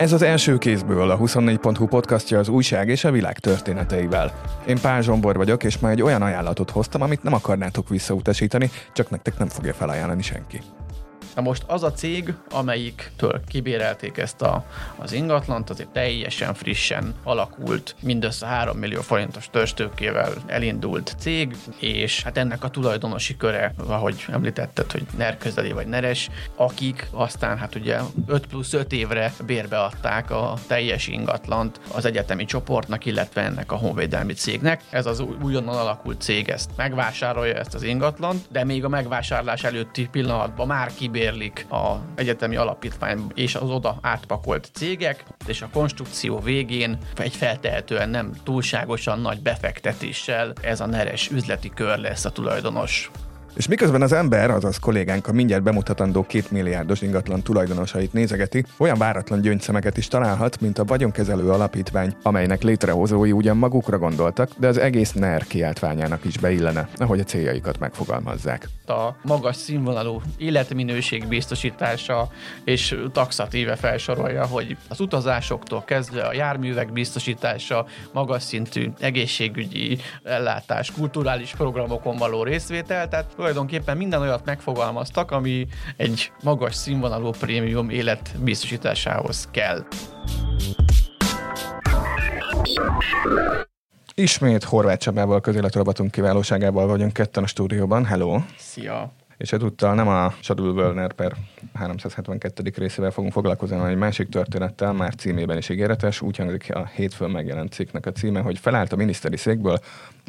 Ez az első kézből a 24.hu podcastja az újság és a világ történeteivel. Én Pál Zsombor vagyok, és ma egy olyan ajánlatot hoztam, amit nem akarnátok visszautasítani, csak nektek nem fogja felajánlani senki. Na most az a cég, amelyiktől kibérelték ezt a, az ingatlant, azért teljesen frissen alakult, mindössze 3 millió forintos törstőkével elindult cég, és hát ennek a tulajdonosi köre, ahogy említetted, hogy NER közeli vagy neres, akik aztán hát ugye 5 plusz 5 évre bérbeadták a teljes ingatlant az egyetemi csoportnak, illetve ennek a honvédelmi cégnek. Ez az újonnan alakult cég ezt megvásárolja ezt az ingatlant, de még a megvásárlás előtti pillanatban már kibér kibérlik a egyetemi alapítvány és az oda átpakolt cégek, és a konstrukció végén egy feltehetően nem túlságosan nagy befektetéssel ez a neres üzleti kör lesz a tulajdonos. És miközben az ember, azaz kollégánk a mindjárt bemutatandó két milliárdos ingatlan tulajdonosait nézegeti, olyan váratlan gyöngyszemeket is találhat, mint a vagyonkezelő alapítvány, amelynek létrehozói ugyan magukra gondoltak, de az egész NER kiáltványának is beillene, ahogy a céljaikat megfogalmazzák. A magas színvonalú életminőség biztosítása és taxatíve felsorolja, hogy az utazásoktól kezdve a járművek biztosítása, magas szintű egészségügyi ellátás, kulturális programokon való részvétel, tehát tulajdonképpen minden olyat megfogalmaztak, ami egy magas színvonalú prémium élet biztosításához kell. Ismét Horváth Csabával, közéletrobatunk kiválóságával vagyunk ketten a stúdióban. Hello! Szia! és ezúttal nem a Sadul Werner per 372. részével fogunk foglalkozni, hanem egy másik történettel, már címében is ígéretes. Úgy hangzik a hétfőn megjelent cikknek a címe, hogy felállt a miniszteri székből,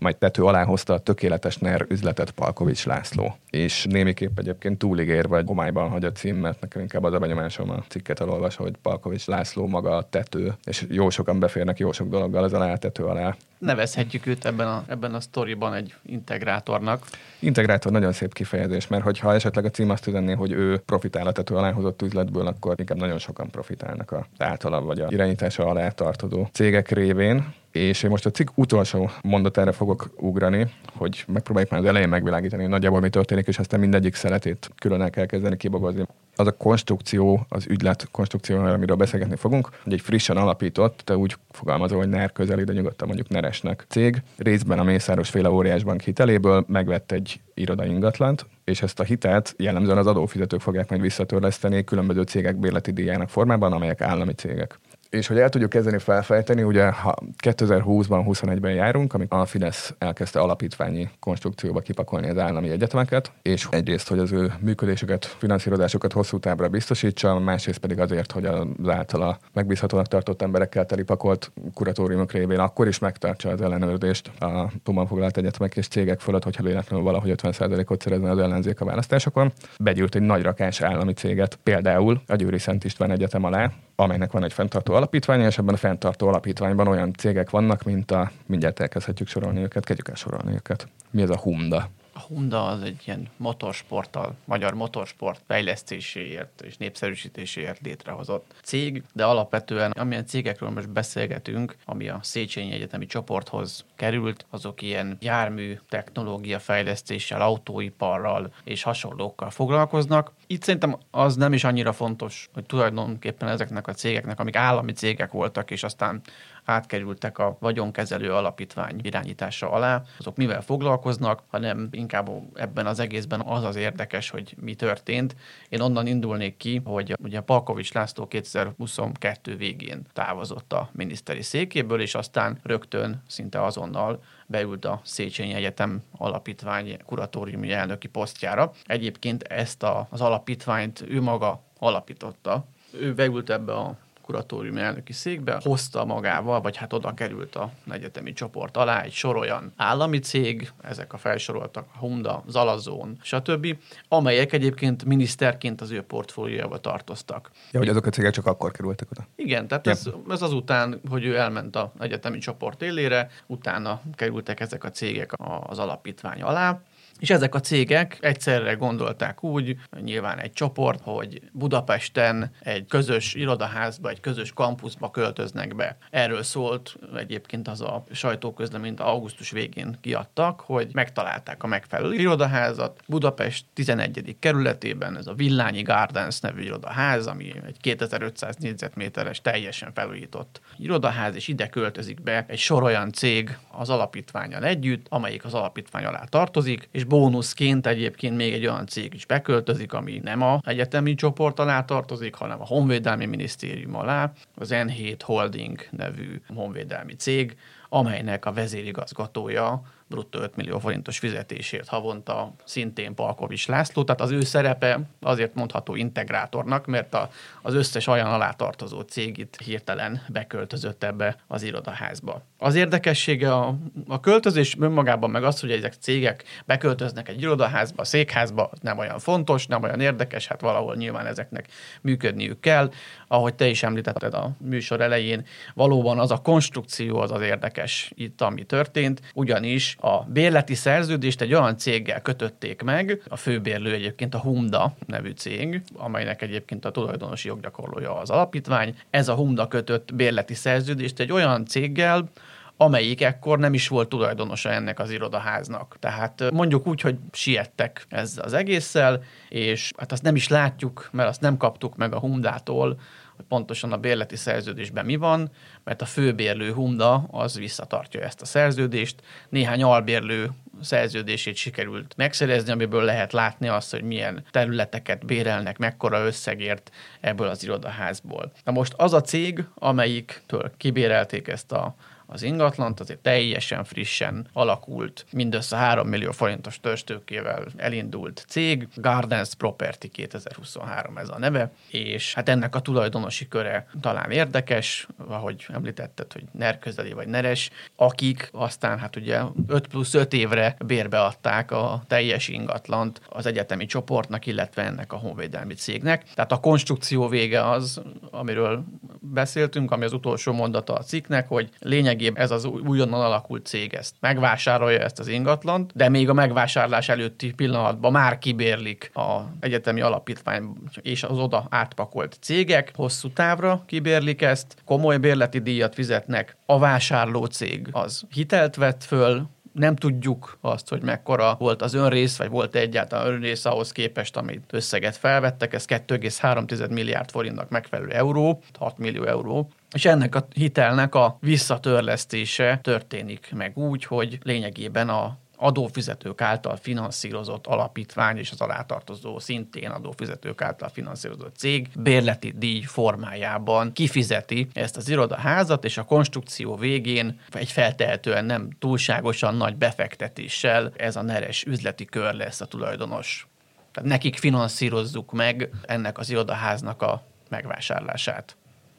majd tető alá hozta a tökéletes NER üzletet Palkovics László. És némiképp egyébként túligér vagy homályban hagy a cím, mert nekem inkább az a benyomásom a cikket elolvas, hogy Palkovics László maga a tető, és jó sokan beférnek jó sok dologgal az alá, tető alá. Nevezhetjük őt ebben a, ebben a sztoriban egy integrátornak. Integrátor nagyon szép kifejezés, mert hogyha esetleg a cím azt üzenné, hogy ő profitál a tető alá hozott üzletből, akkor inkább nagyon sokan profitálnak a általa vagy a irányítása alá tartozó cégek révén és én most a cikk utolsó mondatára fogok ugrani, hogy megpróbáljuk már az elején megvilágítani, hogy nagyjából mi történik, és aztán mindegyik szeletét külön el kell kezdeni kibogozni. Az a konstrukció, az ügylet konstrukció, amiről beszélgetni fogunk, hogy egy frissen alapított, de úgy fogalmazó, hogy NER közeli, de nyugodtan mondjuk neresnek cég, részben a Mészáros féle óriásbank hiteléből megvett egy iroda ingatlant, és ezt a hitelt jellemzően az adófizetők fogják majd visszatörleszteni különböző cégek bérleti díjának formában, amelyek állami cégek és hogy el tudjuk kezdeni felfejteni, ugye ha 2020-ban, 21-ben járunk, amikor a Fidesz elkezdte alapítványi konstrukcióba kipakolni az állami egyetemeket, és egyrészt, hogy az ő működésüket, finanszírozásokat hosszú távra biztosítsa, másrészt pedig azért, hogy az általa megbízhatónak tartott emberekkel telipakolt kuratóriumok révén akkor is megtartsa az ellenőrzést a Tuman foglalt egyetemek és cégek fölött, hogyha véletlenül valahogy 50%-ot szerezne az ellenzék a választásokon. Begyűlt egy nagy rakás állami céget, például a Győri Szent István Egyetem alá, amelynek van egy fenntartó alapítványa, és ebben a fenntartó alapítványban olyan cégek vannak, mint a, mindjárt elkezdhetjük sorolni őket, kezdjük el sorolni őket. Mi ez a Humda? A Honda az egy ilyen motorsporttal, magyar motorsport fejlesztéséért és népszerűsítéséért létrehozott cég, de alapvetően amilyen cégekről most beszélgetünk, ami a Széchenyi Egyetemi csoporthoz került, azok ilyen jármű technológia fejlesztéssel, autóiparral és hasonlókkal foglalkoznak. Itt szerintem az nem is annyira fontos, hogy tulajdonképpen ezeknek a cégeknek, amik állami cégek voltak, és aztán átkerültek a vagyonkezelő alapítvány irányítása alá, azok mivel foglalkoznak, hanem inkább ebben az egészben az az érdekes, hogy mi történt. Én onnan indulnék ki, hogy ugye Palkovics László 2022 végén távozott a miniszteri székéből, és aztán rögtön, szinte azonnal beült a Széchenyi Egyetem alapítvány kuratóriumi elnöki posztjára. Egyébként ezt a, az alapítványt ő maga alapította. Ő beült ebbe a kuratórium elnöki székbe, hozta magával, vagy hát oda került a egyetemi csoport alá egy sor olyan állami cég, ezek a felsoroltak, a Honda, Zalazón, stb., amelyek egyébként miniszterként az ő portfóliójába tartoztak. Ja, hogy azok a cégek csak akkor kerültek oda. Igen, tehát ez, ez azután, hogy ő elment a egyetemi csoport élére, utána kerültek ezek a cégek az alapítvány alá, És ezek a cégek egyszerre gondolták úgy, nyilván egy csoport, hogy Budapesten egy közös irodaházba, egy közös kampuszba költöznek be. Erről szólt egyébként az a sajtóközleményt augusztus végén kiadtak, hogy megtalálták a megfelelő irodaházat. Budapest 11. kerületében ez a Villányi Gardens nevű irodaház, ami egy 2500 négyzetméteres teljesen felújított irodaház, és ide költözik be egy sor olyan cég az alapítványal együtt, amelyik az alapítvány alá tartozik, és bónuszként egyébként még egy olyan cég is beköltözik, ami nem a egyetemi csoport alá tartozik, hanem a Honvédelmi Minisztérium alá, az N7 Holding nevű honvédelmi cég, amelynek a vezérigazgatója bruttó 5 millió forintos fizetésért havonta szintén Palkovics László, tehát az ő szerepe azért mondható integrátornak, mert a, az összes olyan alá tartozó cég itt hirtelen beköltözött ebbe az irodaházba. Az érdekessége a, a költözés önmagában meg az, hogy ezek cégek beköltöznek egy irodaházba, székházba, nem olyan fontos, nem olyan érdekes, hát valahol nyilván ezeknek működniük kell. Ahogy te is említetted a műsor elején, valóban az a konstrukció az az érdekes itt, ami történt, ugyanis a bérleti szerződést egy olyan céggel kötötték meg, a főbérlő egyébként a Humda nevű cég, amelynek egyébként a tulajdonosi joggyakorlója az alapítvány. Ez a Humda kötött bérleti szerződést egy olyan céggel, amelyik ekkor nem is volt tulajdonosa ennek az irodaháznak. Tehát mondjuk úgy, hogy siettek ezzel az egésszel, és hát azt nem is látjuk, mert azt nem kaptuk meg a Humdától, hogy pontosan a bérleti szerződésben mi van, mert a főbérlő Humda az visszatartja ezt a szerződést. Néhány albérlő szerződését sikerült megszerezni, amiből lehet látni azt, hogy milyen területeket bérelnek, mekkora összegért ebből az irodaházból. Na most az a cég, amelyiktől kibérelték ezt a az ingatlant, azért teljesen frissen alakult, mindössze 3 millió forintos törstőkével elindult cég, Gardens Property 2023 ez a neve, és hát ennek a tulajdonosi köre talán érdekes, ahogy említetted, hogy NER közeli vagy neres, akik aztán hát ugye 5 plusz 5 évre bérbeadták a teljes ingatlant az egyetemi csoportnak, illetve ennek a honvédelmi cégnek. Tehát a konstrukció vége az, amiről beszéltünk, ami az utolsó mondata a cikknek, hogy lényeg lényegében ez az újonnan alakult cég ezt megvásárolja ezt az ingatlant, de még a megvásárlás előtti pillanatban már kibérlik a egyetemi alapítvány és az oda átpakolt cégek, hosszú távra kibérlik ezt, komoly bérleti díjat fizetnek, a vásárló cég az hitelt vett föl, nem tudjuk azt, hogy mekkora volt az önrész, vagy volt egyáltalán önrész ahhoz képest, amit összeget felvettek. Ez 2,3 milliárd forintnak megfelelő euró, 6 millió euró és ennek a hitelnek a visszatörlesztése történik meg úgy, hogy lényegében a adófizetők által finanszírozott alapítvány és az alátartozó szintén adófizetők által finanszírozott cég bérleti díj formájában kifizeti ezt az irodaházat, és a konstrukció végén egy feltehetően nem túlságosan nagy befektetéssel ez a neres üzleti kör lesz a tulajdonos. Tehát nekik finanszírozzuk meg ennek az irodaháznak a megvásárlását.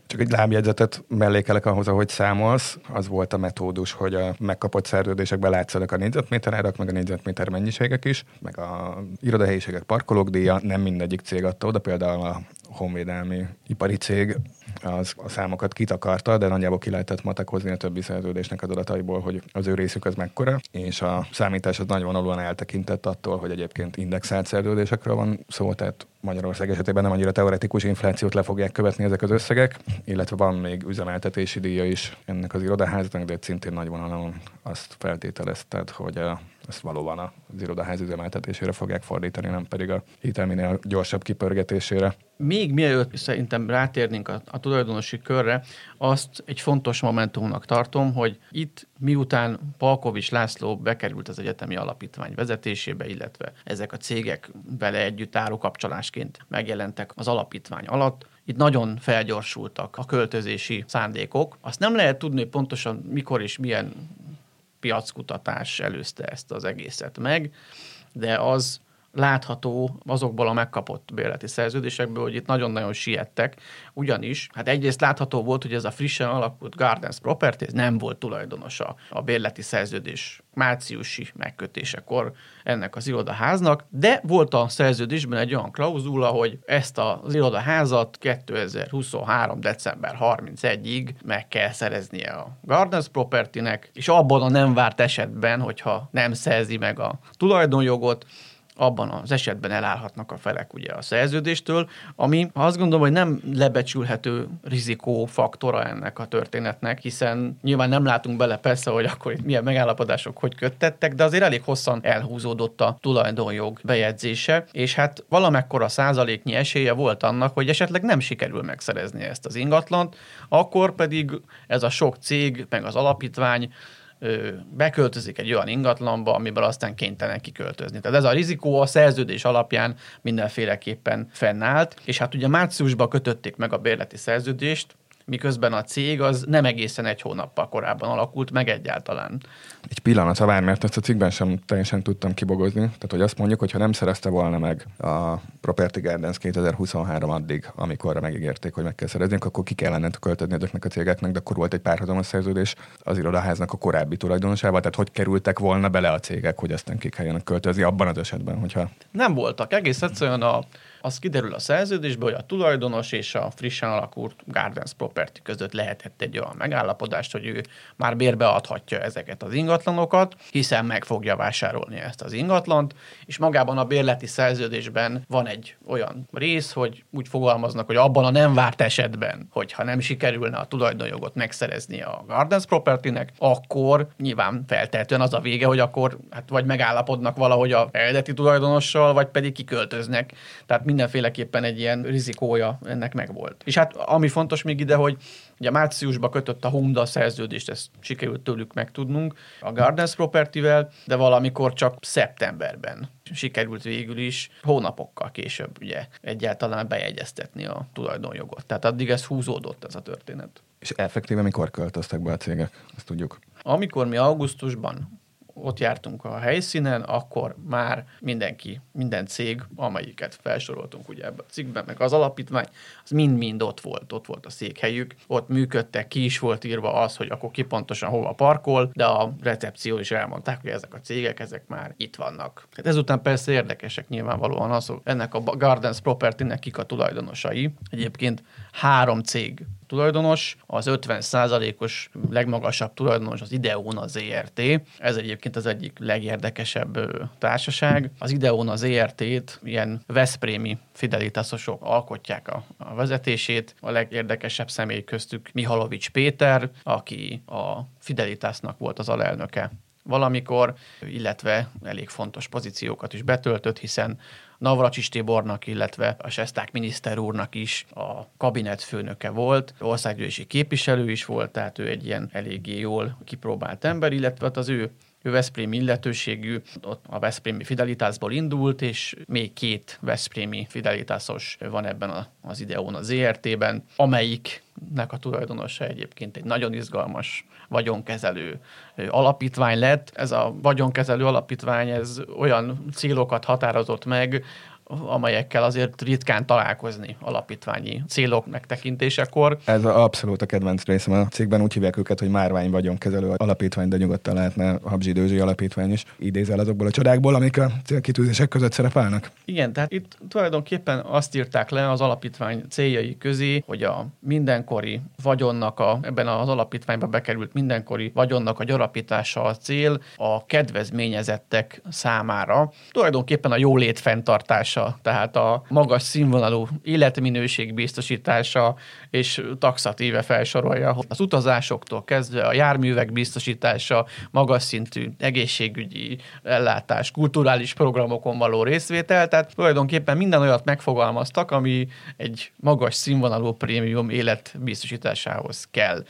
Csak egy lábjegyzetet mellékelek ahhoz, ahogy számolsz. Az volt a metódus, hogy a megkapott szerződésekben látszanak a négyzetméter árak, meg a négyzetméter mennyiségek is, meg a irodahelyiségek parkolók díja, nem mindegyik cég adta oda, például a honvédelmi ipari cég az a számokat kitakarta, de nagyjából ki lehetett matekozni a többi szerződésnek az adataiból, hogy az ő részük az mekkora, és a számítás az nagyvonalúan eltekintett attól, hogy egyébként indexált szerződésekről van szó, tehát Magyarország esetében nem annyira teoretikus inflációt le fogják követni ezek az összegek, illetve van még üzemeltetési díja is ennek az irodaháznak, de szintén nagy vonalon azt feltételezted, hogy a ezt valóban az irodaház üzemeltetésére fogják fordítani, nem pedig a hitelminél gyorsabb kipörgetésére. Még mielőtt szerintem rátérnénk a, a tulajdonosi körre, azt egy fontos momentumnak tartom, hogy itt miután Palkovics László bekerült az egyetemi alapítvány vezetésébe, illetve ezek a cégek vele együtt árukapcsolásként megjelentek az alapítvány alatt, itt nagyon felgyorsultak a költözési szándékok. Azt nem lehet tudni, hogy pontosan mikor és milyen piackutatás előzte ezt az egészet meg, de az látható azokból a megkapott bérleti szerződésekből, hogy itt nagyon-nagyon siettek, ugyanis hát egyrészt látható volt, hogy ez a frissen alakult Gardens Property nem volt tulajdonosa a bérleti szerződés márciusi megkötésekor ennek az irodaháznak, de volt a szerződésben egy olyan klauzula, hogy ezt az irodaházat 2023. december 31-ig meg kell szereznie a Gardens Property-nek, és abban a nem várt esetben, hogyha nem szerzi meg a tulajdonjogot, abban az esetben elállhatnak a felek ugye a szerződéstől, ami azt gondolom, hogy nem lebecsülhető rizikó faktora ennek a történetnek, hiszen nyilván nem látunk bele persze, hogy akkor itt milyen megállapodások hogy köttettek, de azért elég hosszan elhúzódott a tulajdonjog bejegyzése, és hát valamekkora százaléknyi esélye volt annak, hogy esetleg nem sikerül megszerezni ezt az ingatlant, akkor pedig ez a sok cég, meg az alapítvány beköltözik egy olyan ingatlanba, amiből aztán kénytelen kiköltözni. Tehát ez a rizikó a szerződés alapján mindenféleképpen fennállt, és hát ugye márciusban kötötték meg a bérleti szerződést, miközben a cég az nem egészen egy hónappal korábban alakult meg egyáltalán. Egy pillanat, ha vár, mert ezt a cikkben sem teljesen tudtam kibogozni. Tehát, hogy azt mondjuk, hogy ha nem szerezte volna meg a Property Gardens 2023 addig, amikor megígérték, hogy meg kell szerezni, akkor ki kellene költözni ezeknek a cégeknek, de akkor volt egy párhuzamos szerződés az irodaháznak a korábbi tulajdonosával, tehát hogy kerültek volna bele a cégek, hogy aztán ki kelljen költözni abban az esetben, hogyha... Nem voltak. Egész egyszerűen a az kiderül a szerződésből, hogy a tulajdonos és a frissen alakult Gardens Property között lehetett egy olyan megállapodást, hogy ő már bérbe adhatja ezeket az ingatlanokat, hiszen meg fogja vásárolni ezt az ingatlant, és magában a bérleti szerződésben van egy olyan rész, hogy úgy fogalmaznak, hogy abban a nem várt esetben, hogyha nem sikerülne a tulajdonjogot megszerezni a Gardens Property-nek, akkor nyilván feltehetően az a vége, hogy akkor hát vagy megállapodnak valahogy a eredeti tulajdonossal, vagy pedig kiköltöznek. Tehát mindenféleképpen egy ilyen rizikója ennek megvolt. És hát ami fontos még ide, hogy ugye márciusban kötött a Honda szerződést, ezt sikerült tőlük megtudnunk a Gardens Property-vel, de valamikor csak szeptemberben sikerült végül is hónapokkal később ugye egyáltalán bejegyeztetni a tulajdonjogot. Tehát addig ez húzódott ez a történet. És effektíve mikor költöztek be a cégek? Ezt tudjuk. Amikor mi augusztusban ott jártunk a helyszínen, akkor már mindenki, minden cég, amelyiket felsoroltunk ugye ebben a cikkben, meg az alapítvány, az mind-mind ott volt, ott volt a székhelyük, ott működtek, ki is volt írva az, hogy akkor ki pontosan hova parkol, de a recepció is elmondták, hogy ezek a cégek, ezek már itt vannak. Hát ezután persze érdekesek nyilvánvalóan az, hogy ennek a Gardens Property-nek kik a tulajdonosai. Egyébként három cég tulajdonos, az 50%-os legmagasabb tulajdonos az Ideon az ERT. Ez egyébként az egyik legérdekesebb társaság. Az Ideon az ERT-t ilyen Veszprémi fidelitasosok alkotják a, a vezetését. A legérdekesebb személy köztük Mihalovics Péter, aki a Fidelitasnak volt az alelnöke valamikor, illetve elég fontos pozíciókat is betöltött, hiszen Navracsis Tibornak, illetve a Sesták miniszter úrnak is a kabinet főnöke volt, országgyűlési képviselő is volt, tehát ő egy ilyen eléggé jól kipróbált ember, illetve az ő ő Veszprém illetőségű, ott a Veszprémi Fidelitásból indult, és még két Veszprémi Fidelitásos van ebben az ideón az ERT-ben, amelyiknek a tulajdonosa egyébként egy nagyon izgalmas vagyonkezelő alapítvány lett. Ez a vagyonkezelő alapítvány, ez olyan célokat határozott meg, amelyekkel azért ritkán találkozni alapítványi célok megtekintésekor. Ez a abszolút a kedvenc részem a cikkben, úgy hívják őket, hogy márvány vagyonkezelő alapítvány, de nyugodtan lehetne Habzsi Dőzsi alapítvány is. Idézel azokból a csodákból, amik a célkitűzések között szerepelnek? Igen, tehát itt tulajdonképpen azt írták le az alapítvány céljai közé, hogy a mindenkori vagyonnak, a, ebben az alapítványba bekerült mindenkori vagyonnak a gyarapítása a cél a kedvezményezettek számára. Tulajdonképpen a jólét fenntartása biztosítása, tehát a magas színvonalú életminőség biztosítása, és taxatíve felsorolja az utazásoktól kezdve a járművek biztosítása, magas szintű egészségügyi ellátás, kulturális programokon való részvétel, tehát tulajdonképpen minden olyat megfogalmaztak, ami egy magas színvonalú prémium élet biztosításához kell.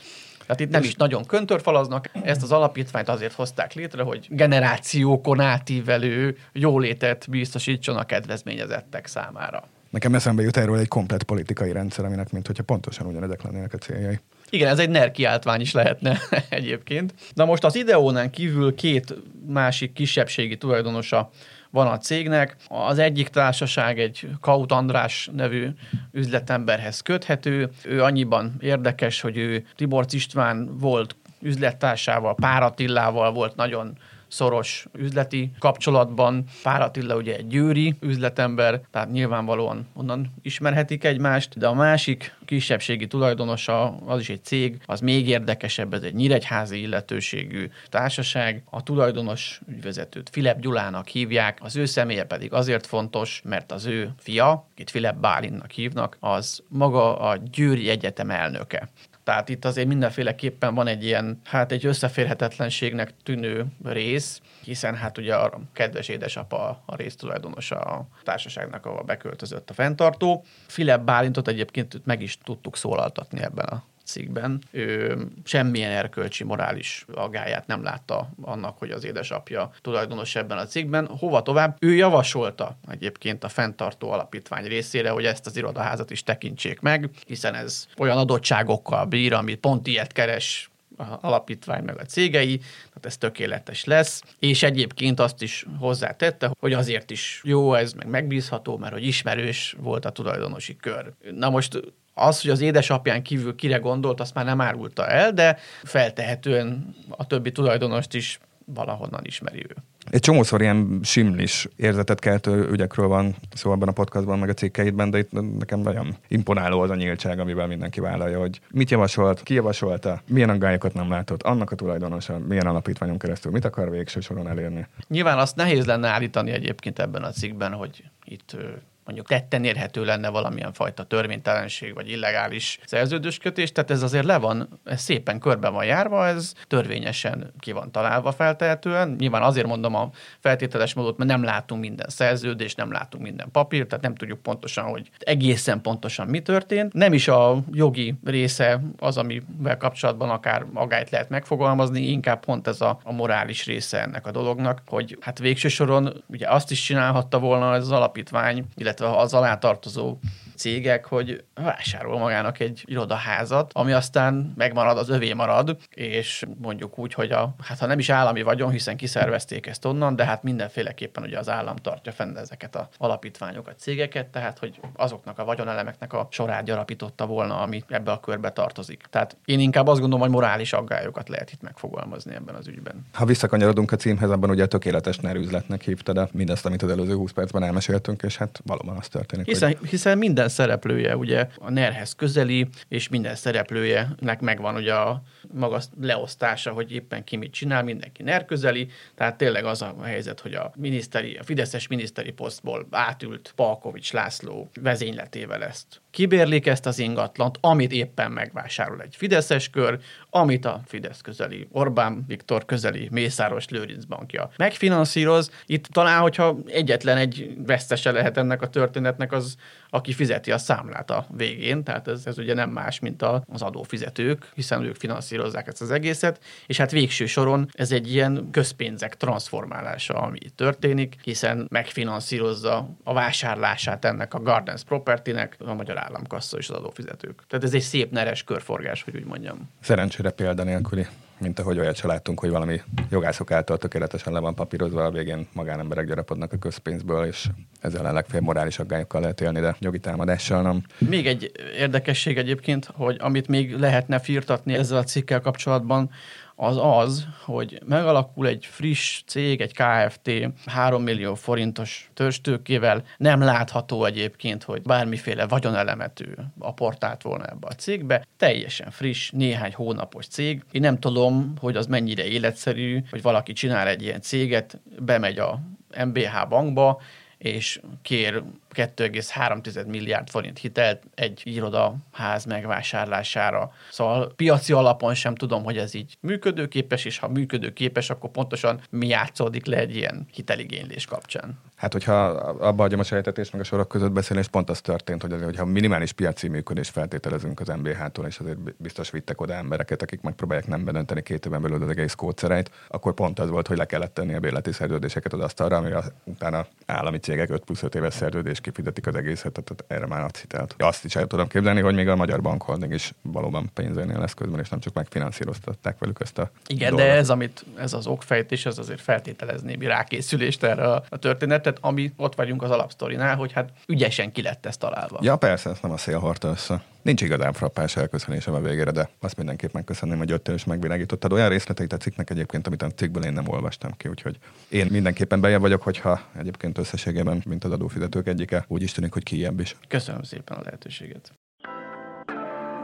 Tehát itt nem is nagyon köntörfalaznak, ezt az alapítványt azért hozták létre, hogy generációkon átívelő jólétet biztosítson a kedvezményezettek számára. Nekem eszembe jut erről egy komplet politikai rendszer, aminek mint hogyha pontosan ugyanezek lennének a céljai. Igen, ez egy NER kiáltvány is lehetne egyébként. Na most az Ideónán kívül két másik kisebbségi tulajdonosa van a cégnek. Az egyik társaság egy Kaut András nevű üzletemberhez köthető. Ő annyiban érdekes, hogy ő Tibor István volt üzlettársával, Páratillával volt nagyon szoros üzleti kapcsolatban. Pár Attila ugye egy győri üzletember, tehát nyilvánvalóan onnan ismerhetik egymást, de a másik kisebbségi tulajdonosa, az is egy cég, az még érdekesebb, ez egy nyíregyházi illetőségű társaság. A tulajdonos ügyvezetőt Filip Gyulának hívják, az ő személye pedig azért fontos, mert az ő fia, itt Filip Bálinnak hívnak, az maga a Győri Egyetem elnöke. Tehát itt azért mindenféleképpen van egy ilyen, hát egy összeférhetetlenségnek tűnő rész, hiszen hát ugye a kedves édesapa a résztulajdonosa a társaságnak, ahol beköltözött a fenntartó. Filip Bálintot egyébként meg is tudtuk szólaltatni ebben a cikkben. Ő semmilyen erkölcsi, morális agáját nem látta annak, hogy az édesapja tulajdonos ebben a cikkben. Hova tovább? Ő javasolta egyébként a fenntartó alapítvány részére, hogy ezt az irodaházat is tekintsék meg, hiszen ez olyan adottságokkal bír, amit pont ilyet keres a alapítvány meg a cégei, tehát ez tökéletes lesz, és egyébként azt is hozzátette, hogy azért is jó ez, meg megbízható, mert hogy ismerős volt a tulajdonosi kör. Na most az, hogy az édesapján kívül kire gondolt, azt már nem árulta el, de feltehetően a többi tulajdonost is valahonnan ismeri ő. Egy csomószor ilyen simlis érzetet keltő ügyekről van szó abban a podcastban, meg a cikkeidben, de itt nekem nagyon imponáló az a nyíltság, amivel mindenki vállalja, hogy mit javasolt, ki javasolta, milyen aggályokat nem látott, annak a tulajdonosa, milyen alapítványon keresztül, mit akar végső soron elérni. Nyilván azt nehéz lenne állítani egyébként ebben a cikkben, hogy itt mondjuk tetten érhető lenne valamilyen fajta törvénytelenség vagy illegális szerződőskötés, tehát ez azért le van, ez szépen körbe van járva, ez törvényesen ki van találva feltehetően. Nyilván azért mondom a feltételes módot, mert nem látunk minden szerződést, nem látunk minden papírt, tehát nem tudjuk pontosan, hogy egészen pontosan mi történt. Nem is a jogi része az, amivel kapcsolatban akár magáit lehet megfogalmazni, inkább pont ez a, a morális része ennek a dolognak, hogy hát végső soron ugye azt is csinálhatta volna ez az alapítvány, illetve illetve az alá tartozó cégek, hogy vásárol magának egy irodaházat, ami aztán megmarad, az övé marad, és mondjuk úgy, hogy a, hát ha nem is állami vagyon, hiszen kiszervezték ezt onnan, de hát mindenféleképpen ugye az állam tartja fenn ezeket a alapítványokat, cégeket, tehát hogy azoknak a vagyonelemeknek a sorát gyarapította volna, ami ebbe a körbe tartozik. Tehát én inkább azt gondolom, hogy morális aggályokat lehet itt megfogalmazni ebben az ügyben. Ha visszakanyarodunk a címhez, abban ugye tökéletes nerüzletnek hívta, de mindezt, amit az előző 20 percben elmeséltünk, és hát valóban az történik. Hiszen, hogy... hiszen minden szereplője ugye a nerhez közeli, és minden szereplőjenek megvan ugye a maga leosztása, hogy éppen ki mit csinál, mindenki NER közeli, tehát tényleg az a helyzet, hogy a, miniszteri, a Fideszes miniszteri posztból átült Palkovics László vezényletével ezt kibérlik ezt az ingatlant, amit éppen megvásárol egy Fideszes kör, amit a Fidesz közeli Orbán Viktor közeli Mészáros Lőrinc bankja megfinanszíroz. Itt talán, hogyha egyetlen egy vesztese lehet ennek a történetnek, az aki fizeti a számlát a végén, tehát ez, ez ugye nem más, mint a, az adófizetők, hiszen ők finanszírozzák ezt az egészet, és hát végső soron ez egy ilyen közpénzek transformálása, ami történik, hiszen megfinanszírozza a vásárlását ennek a Gardens Property-nek a magyar államkassa és az adófizetők. Tehát ez egy szép neres körforgás, hogy úgy mondjam. Szerencsére példa nélküli mint ahogy olyat se láttunk, hogy valami jogászok által tökéletesen le van papírozva, a végén magánemberek gyarapodnak a közpénzből, és ezzel a legfeljebb morális aggályokkal lehet élni, de jogi támadással nem. Még egy érdekesség egyébként, hogy amit még lehetne firtatni ezzel a cikkel kapcsolatban, az az, hogy megalakul egy friss cég, egy KFT 3 millió forintos törstőkével, nem látható egyébként, hogy bármiféle vagyonelemető aportált volna ebbe a cégbe, teljesen friss, néhány hónapos cég. Én nem tudom, hogy az mennyire életszerű, hogy valaki csinál egy ilyen céget, bemegy a MBH bankba, és kér 2,3 milliárd forint hitelt egy irodaház megvásárlására. Szóval piaci alapon sem tudom, hogy ez így működőképes, és ha működőképes, akkor pontosan mi játszódik le egy ilyen hiteligénylés kapcsán. Hát, hogyha abba hagyom a sejtetést, meg a sorok között beszélni, és pont az történt, hogy azért, hogyha minimális piaci működés feltételezünk az MBH-tól, és azért biztos vittek oda embereket, akik megpróbálják nem bedönteni két éven belül az egész kódszereit, akkor pont az volt, hogy le kellett tenni a bérleti szerződéseket az asztalra, ami utána állami cégek 5 plusz 5 éves szerződés kifizetik az egészet, tehát erre már adsz hitelt. Azt is el tudom képzelni, hogy még a Magyar Bankholding is valóban pénzénél lesz közben, és nem csak megfinanszíroztatták velük ezt a Igen, dolgot. de ez, amit, ez az okfejtés, ez azért feltételezné mi rákészülést erre a, a történetet, ami ott vagyunk az alapsztorinál, hogy hát ügyesen ki lett ezt találva. Ja, persze, ezt nem a szél hordta össze. Nincs igazán frappás elköszönésem a végére, de azt mindenképp megköszönném, hogy jöttél és megvilágítottad. Olyan részleteit a cikknek egyébként, amit a cikkből én nem olvastam ki, úgyhogy én mindenképpen bejebb vagyok, hogyha egyébként összességében, mint az adófizetők egyike, úgy is tűnik, hogy kijebb is. Köszönöm szépen a lehetőséget.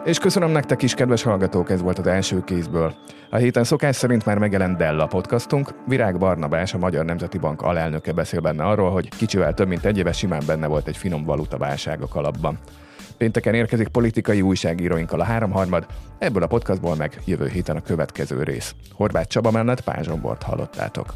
És köszönöm nektek is, kedves hallgatók, ez volt az első kézből. A héten szokás szerint már megjelent Della podcastunk. Virág Barnabás, a Magyar Nemzeti Bank alelnöke beszél benne arról, hogy kicsivel több mint egy éve simán benne volt egy finom valuta válság a kalapban. Pénteken érkezik politikai újságíróinkkal a háromharmad, ebből a podcastból meg jövő héten a következő rész. Horváth Csaba mellett Pázsombort hallottátok.